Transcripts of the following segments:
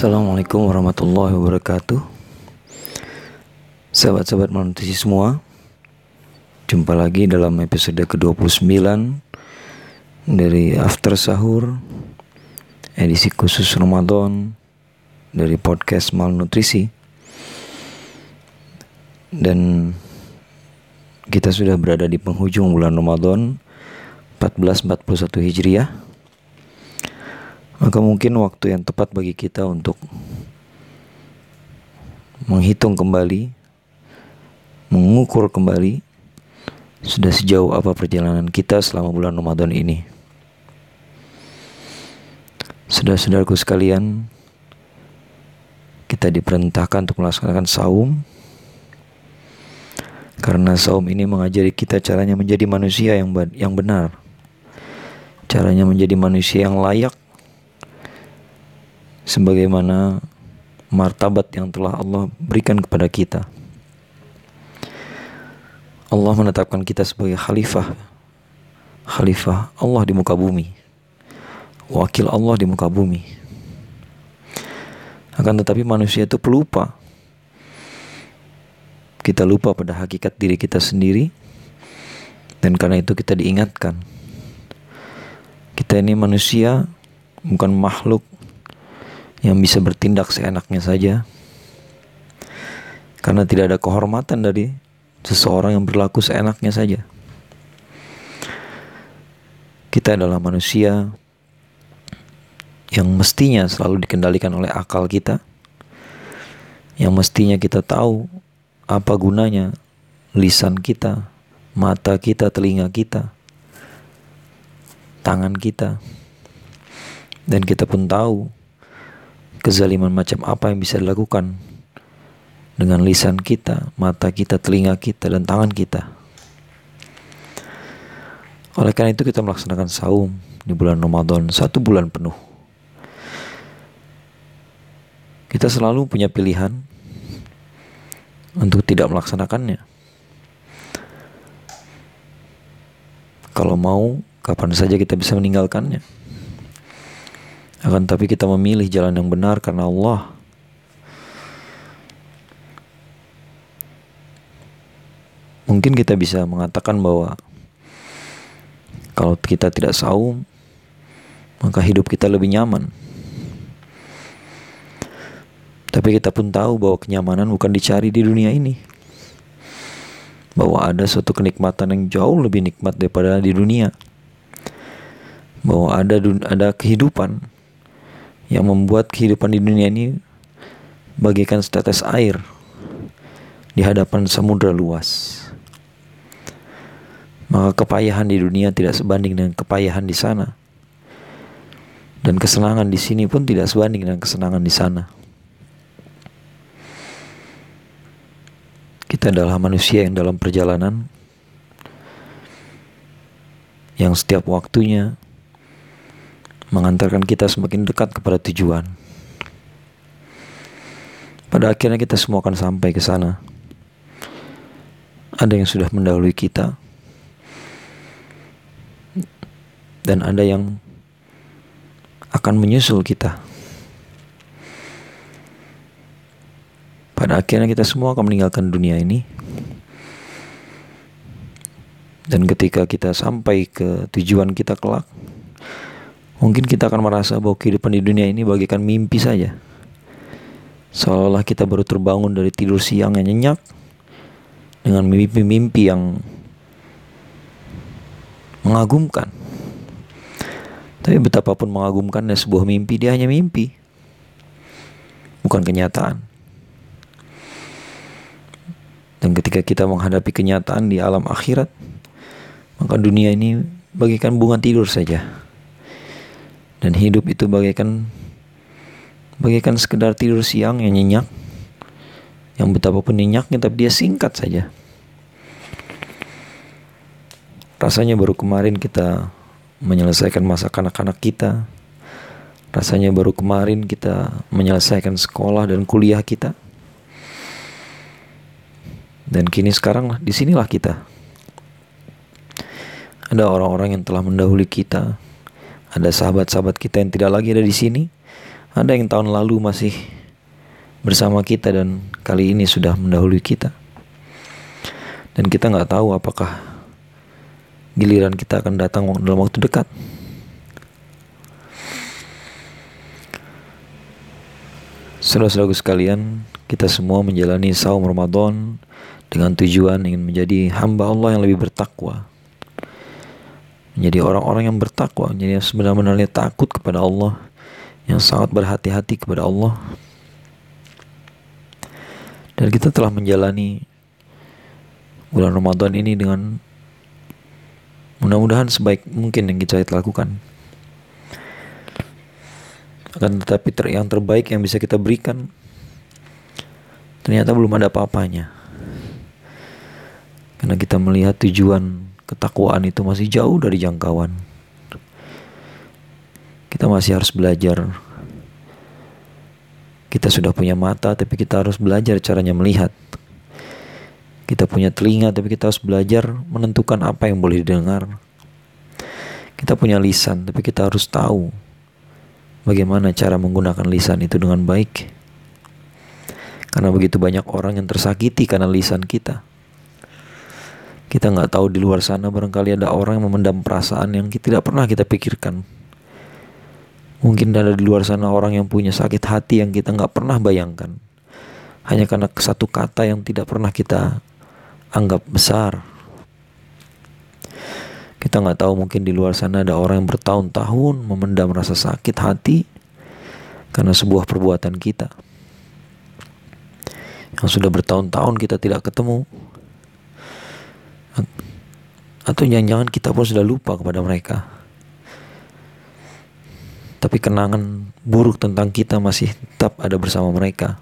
Assalamualaikum warahmatullahi wabarakatuh. Sahabat-sahabat manusia semua Jumpa lagi dalam episode ke-29 Dari After Sahur Edisi khusus Ramadan Dari podcast Malnutrisi. Dan kita sudah berada di penghujung bulan Ramadan 1441 Hijriah maka mungkin waktu yang tepat bagi kita untuk menghitung kembali, mengukur kembali sudah sejauh apa perjalanan kita selama bulan Ramadan ini. Saudara-saudaraku sekalian, kita diperintahkan untuk melaksanakan saum karena saum ini mengajari kita caranya menjadi manusia yang yang benar. Caranya menjadi manusia yang layak sebagaimana martabat yang telah Allah berikan kepada kita. Allah menetapkan kita sebagai khalifah. Khalifah Allah di muka bumi. Wakil Allah di muka bumi. Akan tetapi manusia itu pelupa. Kita lupa pada hakikat diri kita sendiri. Dan karena itu kita diingatkan. Kita ini manusia bukan makhluk yang bisa bertindak seenaknya saja karena tidak ada kehormatan dari seseorang yang berlaku seenaknya saja. Kita adalah manusia yang mestinya selalu dikendalikan oleh akal kita, yang mestinya kita tahu apa gunanya lisan kita, mata kita, telinga kita, tangan kita, dan kita pun tahu kezaliman macam apa yang bisa dilakukan dengan lisan kita, mata kita, telinga kita, dan tangan kita. Oleh karena itu kita melaksanakan saum di bulan Ramadan satu bulan penuh. Kita selalu punya pilihan untuk tidak melaksanakannya. Kalau mau, kapan saja kita bisa meninggalkannya. Akan tapi kita memilih jalan yang benar karena Allah. Mungkin kita bisa mengatakan bahwa kalau kita tidak saum, maka hidup kita lebih nyaman. Tapi kita pun tahu bahwa kenyamanan bukan dicari di dunia ini. Bahwa ada suatu kenikmatan yang jauh lebih nikmat daripada di dunia. Bahwa ada ada kehidupan yang membuat kehidupan di dunia ini bagaikan setetes air di hadapan samudera luas. Maka kepayahan di dunia tidak sebanding dengan kepayahan di sana. Dan kesenangan di sini pun tidak sebanding dengan kesenangan di sana. Kita adalah manusia yang dalam perjalanan yang setiap waktunya mengantarkan kita semakin dekat kepada tujuan. Pada akhirnya kita semua akan sampai ke sana. Ada yang sudah mendahului kita, dan ada yang akan menyusul kita. Pada akhirnya kita semua akan meninggalkan dunia ini. Dan ketika kita sampai ke tujuan kita kelak, Mungkin kita akan merasa bahwa kehidupan di dunia ini bagaikan mimpi saja. Seolah-olah kita baru terbangun dari tidur siang yang nyenyak dengan mimpi-mimpi yang mengagumkan. Tapi betapapun mengagumkannya sebuah mimpi, dia hanya mimpi. Bukan kenyataan. Dan ketika kita menghadapi kenyataan di alam akhirat, maka dunia ini bagikan bunga tidur saja. Dan hidup itu bagaikan bagaikan sekedar tidur siang yang nyenyak. Yang betapapun nyenyaknya tapi dia singkat saja. Rasanya baru kemarin kita menyelesaikan masa kanak-kanak kita. Rasanya baru kemarin kita menyelesaikan sekolah dan kuliah kita. Dan kini sekarang lah, di sinilah kita. Ada orang-orang yang telah mendahului kita, ada sahabat-sahabat kita yang tidak lagi ada di sini. Ada yang tahun lalu masih bersama kita dan kali ini sudah mendahului kita. Dan kita nggak tahu apakah giliran kita akan datang dalam waktu dekat. Saudara-saudara sekalian, kita semua menjalani saum Ramadan dengan tujuan ingin menjadi hamba Allah yang lebih bertakwa. Menjadi orang-orang yang bertakwa, menjadi sebenar-benarnya takut kepada Allah, yang sangat berhati-hati kepada Allah. Dan kita telah menjalani bulan Ramadan ini dengan mudah-mudahan sebaik mungkin yang kita lakukan. Akan tetapi ter yang terbaik yang bisa kita berikan ternyata belum ada apa-apanya. Karena kita melihat tujuan ketakwaan itu masih jauh dari jangkauan. Kita masih harus belajar. Kita sudah punya mata, tapi kita harus belajar caranya melihat. Kita punya telinga, tapi kita harus belajar menentukan apa yang boleh didengar. Kita punya lisan, tapi kita harus tahu bagaimana cara menggunakan lisan itu dengan baik. Karena begitu banyak orang yang tersakiti karena lisan kita. Kita nggak tahu di luar sana barangkali ada orang yang memendam perasaan yang tidak pernah kita pikirkan. Mungkin ada di luar sana orang yang punya sakit hati yang kita nggak pernah bayangkan. Hanya karena satu kata yang tidak pernah kita anggap besar. Kita nggak tahu mungkin di luar sana ada orang yang bertahun-tahun memendam rasa sakit hati karena sebuah perbuatan kita. Yang sudah bertahun-tahun kita tidak ketemu. Atau jangan-jangan kita pun sudah lupa kepada mereka. Tapi kenangan buruk tentang kita masih tetap ada bersama mereka.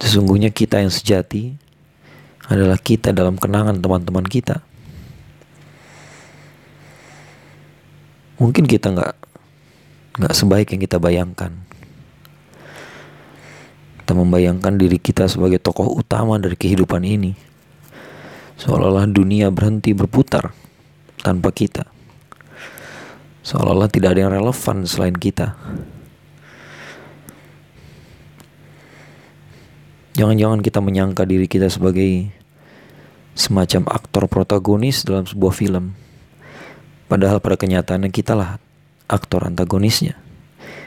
Sesungguhnya kita yang sejati adalah kita dalam kenangan teman-teman kita. Mungkin kita nggak nggak sebaik yang kita bayangkan. Kita membayangkan diri kita sebagai tokoh utama dari kehidupan ini. Seolah-olah dunia berhenti berputar tanpa kita. Seolah-olah tidak ada yang relevan selain kita. Jangan-jangan kita menyangka diri kita sebagai semacam aktor protagonis dalam sebuah film. Padahal pada kenyataannya kitalah aktor antagonisnya.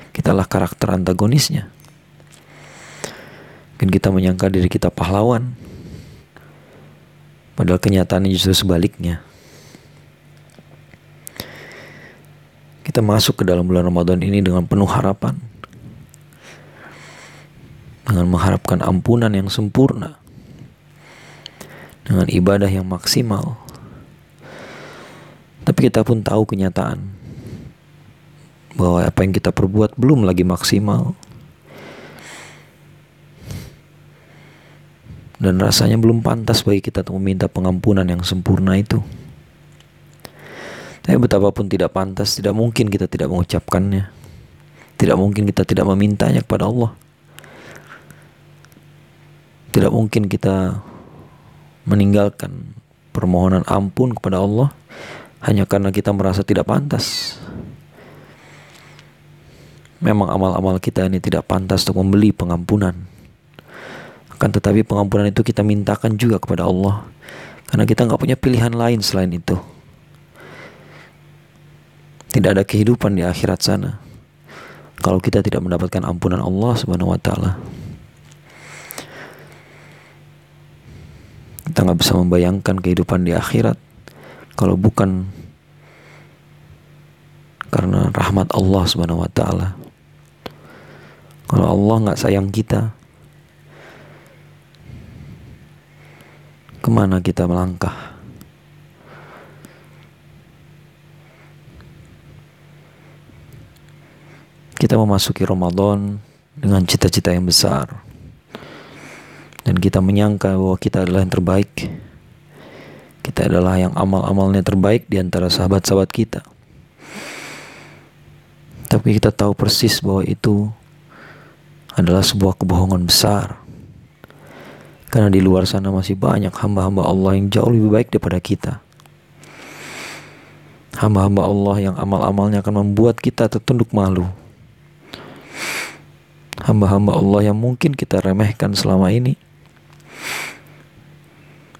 Kitalah karakter antagonisnya. Dan kita menyangka diri kita pahlawan. Padahal kenyataannya justru sebaliknya. Kita masuk ke dalam bulan Ramadan ini dengan penuh harapan. Dengan mengharapkan ampunan yang sempurna dengan ibadah yang maksimal. Tapi kita pun tahu kenyataan bahwa apa yang kita perbuat belum lagi maksimal. Dan rasanya belum pantas bagi kita untuk meminta pengampunan yang sempurna itu. Tapi betapapun tidak pantas, tidak mungkin kita tidak mengucapkannya. Tidak mungkin kita tidak memintanya kepada Allah. Tidak mungkin kita meninggalkan permohonan ampun kepada Allah hanya karena kita merasa tidak pantas. Memang amal-amal kita ini tidak pantas untuk membeli pengampunan. Akan tetapi pengampunan itu kita mintakan juga kepada Allah. Karena kita nggak punya pilihan lain selain itu. Tidak ada kehidupan di akhirat sana. Kalau kita tidak mendapatkan ampunan Allah subhanahu wa ta'ala. Kita nggak bisa membayangkan kehidupan di akhirat kalau bukan karena rahmat Allah Subhanahu wa taala. Kalau Allah nggak sayang kita, ke mana kita melangkah? Kita memasuki Ramadan dengan cita-cita yang besar dan kita menyangka bahwa kita adalah yang terbaik. Kita adalah yang amal-amalnya terbaik di antara sahabat-sahabat kita. Tapi kita tahu persis bahwa itu adalah sebuah kebohongan besar. Karena di luar sana masih banyak hamba-hamba Allah yang jauh lebih baik daripada kita. hamba-hamba Allah yang amal-amalnya akan membuat kita tertunduk malu. Hamba-hamba Allah yang mungkin kita remehkan selama ini.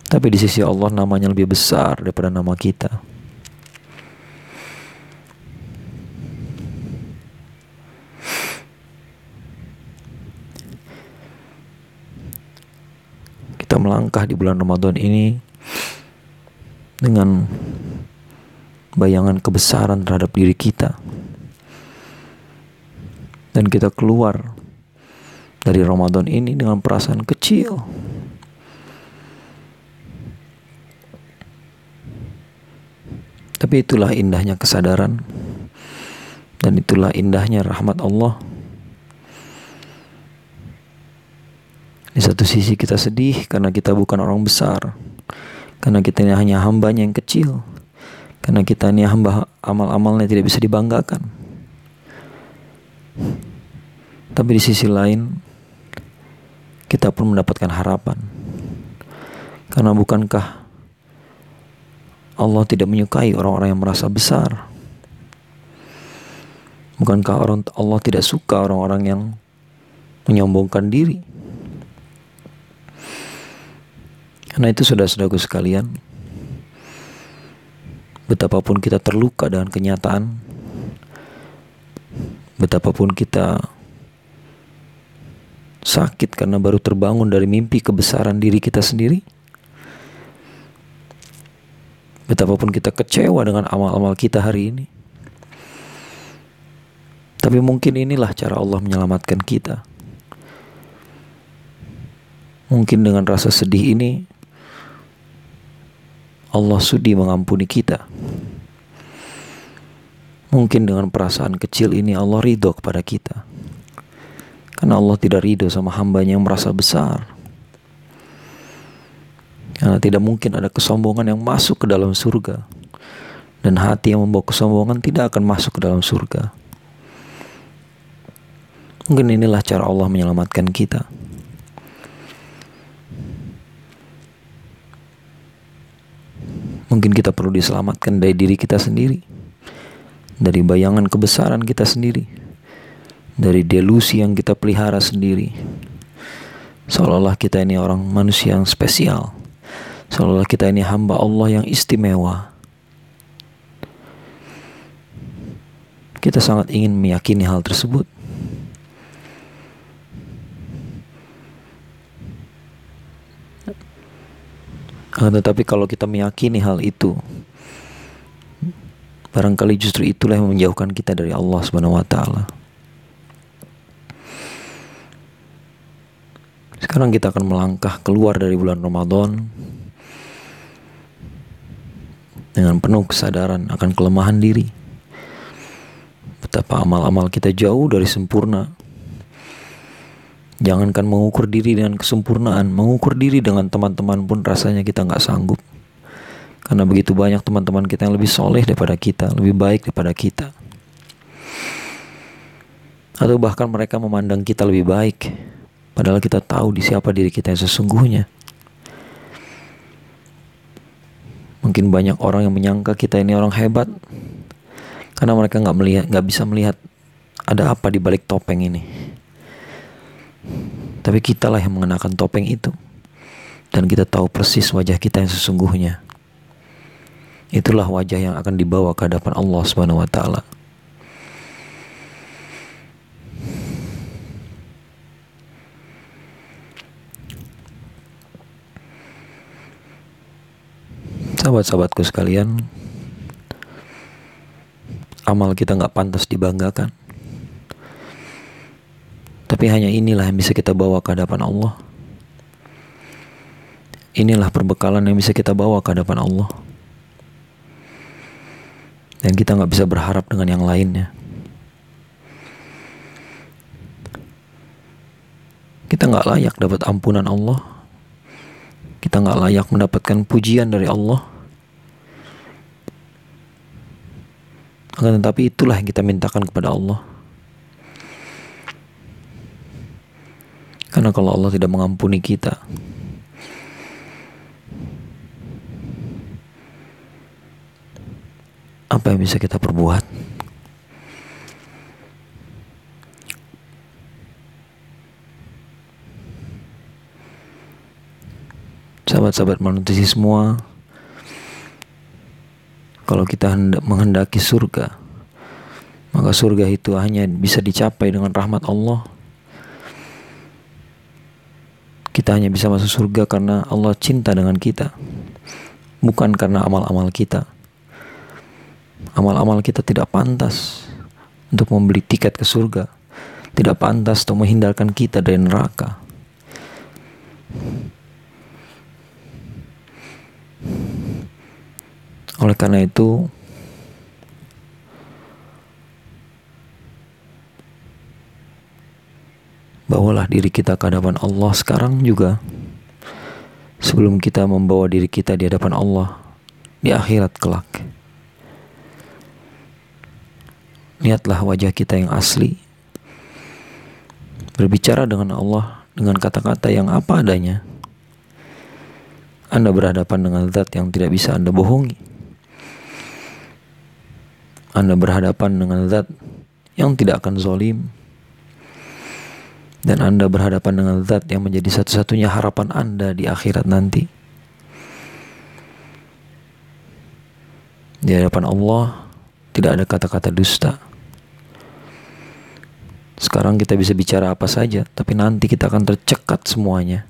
Tapi di sisi Allah namanya lebih besar daripada nama kita. Kita melangkah di bulan Ramadan ini dengan bayangan kebesaran terhadap diri kita. Dan kita keluar dari Ramadan ini dengan perasaan kecil. Tapi itulah indahnya kesadaran dan itulah indahnya rahmat Allah. Di satu sisi kita sedih karena kita bukan orang besar, karena kita ini hanya hambanya yang kecil. Karena kita ini hamba amal-amalnya tidak bisa dibanggakan. Tapi di sisi lain, kita pun mendapatkan harapan. Karena bukankah Allah tidak menyukai orang-orang yang merasa besar? Bukankah Allah tidak suka orang-orang yang menyombongkan diri? Karena itu saudara-saudaraku sekalian, betapapun kita terluka dengan kenyataan, betapapun kita sakit karena baru terbangun dari mimpi kebesaran diri kita sendiri, betapapun kita kecewa dengan amal-amal kita hari ini. Tapi mungkin inilah cara Allah menyelamatkan kita. Mungkin dengan rasa sedih ini, Allah sudi mengampuni kita. Mungkin dengan perasaan kecil ini Allah ridho kepada kita. Karena Allah tidak ridho sama hambanya yang merasa besar. Karena tidak mungkin ada kesombongan yang masuk ke dalam surga. Dan hati yang membawa kesombongan tidak akan masuk ke dalam surga. Mungkin inilah cara Allah menyelamatkan kita. Mungkin kita perlu diselamatkan dari diri kita sendiri, dari bayangan kebesaran kita sendiri, dari delusi yang kita pelihara sendiri. Seolah-olah kita ini orang manusia yang spesial, seolah-olah kita ini hamba Allah yang istimewa. Kita sangat ingin meyakini hal tersebut. Tetapi kalau kita meyakini hal itu, barangkali justru itulah yang menjauhkan kita dari Allah Subhanahu wa taala. Sekarang kita akan melangkah keluar dari bulan Ramadan dengan penuh kesadaran akan kelemahan diri. Betapa amal-amal kita jauh dari sempurna Jangankan mengukur diri dengan kesempurnaan, mengukur diri dengan teman-teman pun rasanya kita nggak sanggup. Karena begitu banyak teman-teman kita yang lebih soleh daripada kita, lebih baik daripada kita. Atau bahkan mereka memandang kita lebih baik, padahal kita tahu di siapa diri kita yang sesungguhnya. Mungkin banyak orang yang menyangka kita ini orang hebat, karena mereka nggak melihat, nggak bisa melihat ada apa di balik topeng ini. Tapi kitalah yang mengenakan topeng itu. Dan kita tahu persis wajah kita yang sesungguhnya. Itulah wajah yang akan dibawa ke hadapan Allah Subhanahu wa taala. Sahabat-sahabatku sekalian, amal kita nggak pantas dibanggakan. Tapi hanya inilah yang bisa kita bawa ke hadapan Allah. Inilah perbekalan yang bisa kita bawa ke hadapan Allah. Dan kita nggak bisa berharap dengan yang lainnya. Kita nggak layak dapat ampunan Allah. Kita nggak layak mendapatkan pujian dari Allah. Akan tetapi itulah yang kita mintakan kepada Allah. Karena kalau Allah tidak mengampuni kita, apa yang bisa kita perbuat? Sahabat-sahabat manusia semua, kalau kita hendak menghendaki surga, maka surga itu hanya bisa dicapai dengan rahmat Allah. Kita hanya bisa masuk surga karena Allah cinta dengan kita, bukan karena amal-amal kita. Amal-amal kita tidak pantas untuk membeli tiket ke surga, tidak pantas untuk menghindarkan kita dari neraka. Oleh karena itu, bawalah diri kita ke hadapan Allah sekarang juga. Sebelum kita membawa diri kita di hadapan Allah di akhirat kelak. Lihatlah wajah kita yang asli. Berbicara dengan Allah dengan kata-kata yang apa adanya. Anda berhadapan dengan zat yang tidak bisa Anda bohongi. Anda berhadapan dengan zat yang tidak akan zolim dan Anda berhadapan dengan zat yang menjadi satu-satunya harapan Anda di akhirat nanti. Di hadapan Allah tidak ada kata-kata dusta. Sekarang kita bisa bicara apa saja, tapi nanti kita akan tercekat semuanya.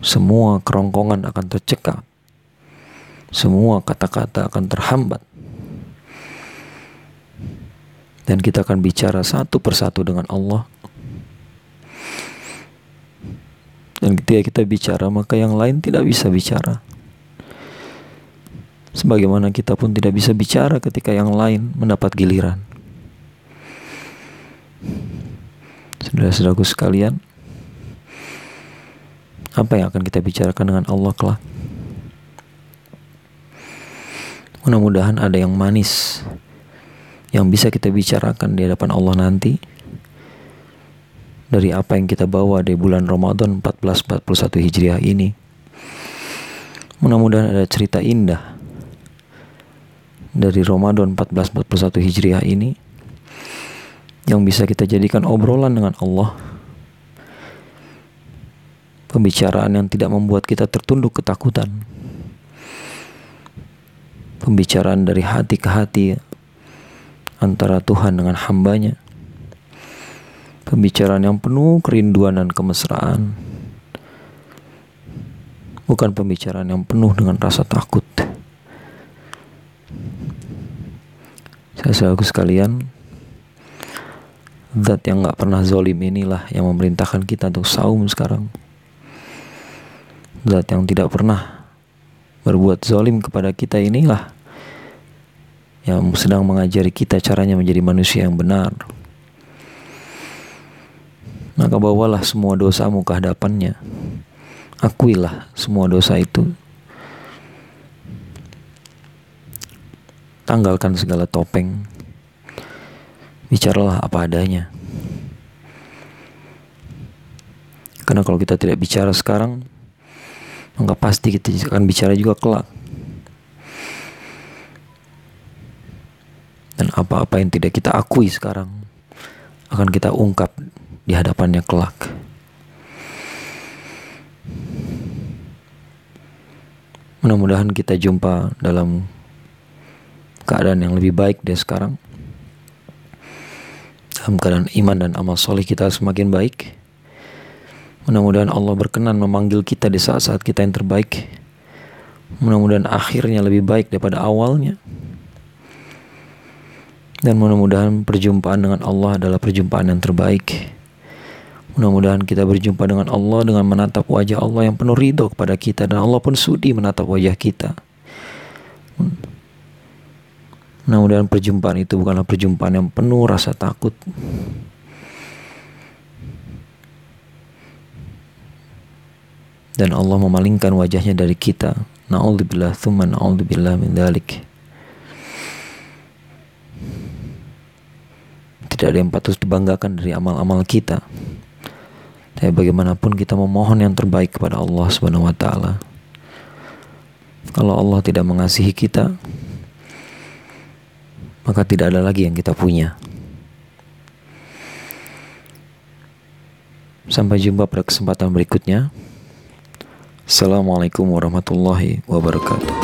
Semua kerongkongan akan tercekat. Semua kata-kata akan terhambat dan kita akan bicara satu persatu dengan Allah. Dan ketika kita bicara, maka yang lain tidak bisa bicara. Sebagaimana kita pun tidak bisa bicara ketika yang lain mendapat giliran. Saudara-saudaraku sekalian, apa yang akan kita bicarakan dengan Allah kelak? Mudah-mudahan ada yang manis yang bisa kita bicarakan di hadapan Allah nanti dari apa yang kita bawa di bulan Ramadan 1441 Hijriah ini. Mudah-mudahan ada cerita indah dari Ramadan 1441 Hijriah ini yang bisa kita jadikan obrolan dengan Allah. Pembicaraan yang tidak membuat kita tertunduk ketakutan. Pembicaraan dari hati ke hati antara Tuhan dengan hambanya. Pembicaraan yang penuh kerinduan dan kemesraan. Bukan pembicaraan yang penuh dengan rasa takut. Saya selalu sekalian, zat yang gak pernah zolim inilah yang memerintahkan kita untuk saum sekarang. Zat yang tidak pernah berbuat zolim kepada kita inilah yang sedang mengajari kita caranya menjadi manusia yang benar. Maka bawalah semua dosamu ke hadapannya. Akuilah semua dosa itu. Tanggalkan segala topeng. Bicaralah apa adanya. Karena kalau kita tidak bicara sekarang, maka pasti kita akan bicara juga kelak. Dan apa-apa yang tidak kita akui sekarang akan kita ungkap di hadapannya kelak. Mudah-mudahan kita jumpa dalam keadaan yang lebih baik dari sekarang. Dalam keadaan iman dan amal soleh kita semakin baik. Mudah-mudahan Allah berkenan memanggil kita di saat-saat kita yang terbaik. Mudah-mudahan akhirnya lebih baik daripada awalnya. Dan mudah-mudahan perjumpaan dengan Allah adalah perjumpaan yang terbaik. Mudah-mudahan kita berjumpa dengan Allah dengan menatap wajah Allah yang penuh ridho kepada kita dan Allah pun sudi menatap wajah kita. Mudah-mudahan perjumpaan itu bukanlah perjumpaan yang penuh rasa takut. Dan Allah memalingkan wajahnya dari kita. Na'udzubillah, thumma na'udzubillah min dhalik. Tidak ada yang patut dibanggakan dari amal-amal kita. Tapi bagaimanapun kita memohon yang terbaik kepada Allah Subhanahu wa taala. Kalau Allah tidak mengasihi kita, maka tidak ada lagi yang kita punya. Sampai jumpa pada kesempatan berikutnya. Assalamualaikum warahmatullahi wabarakatuh.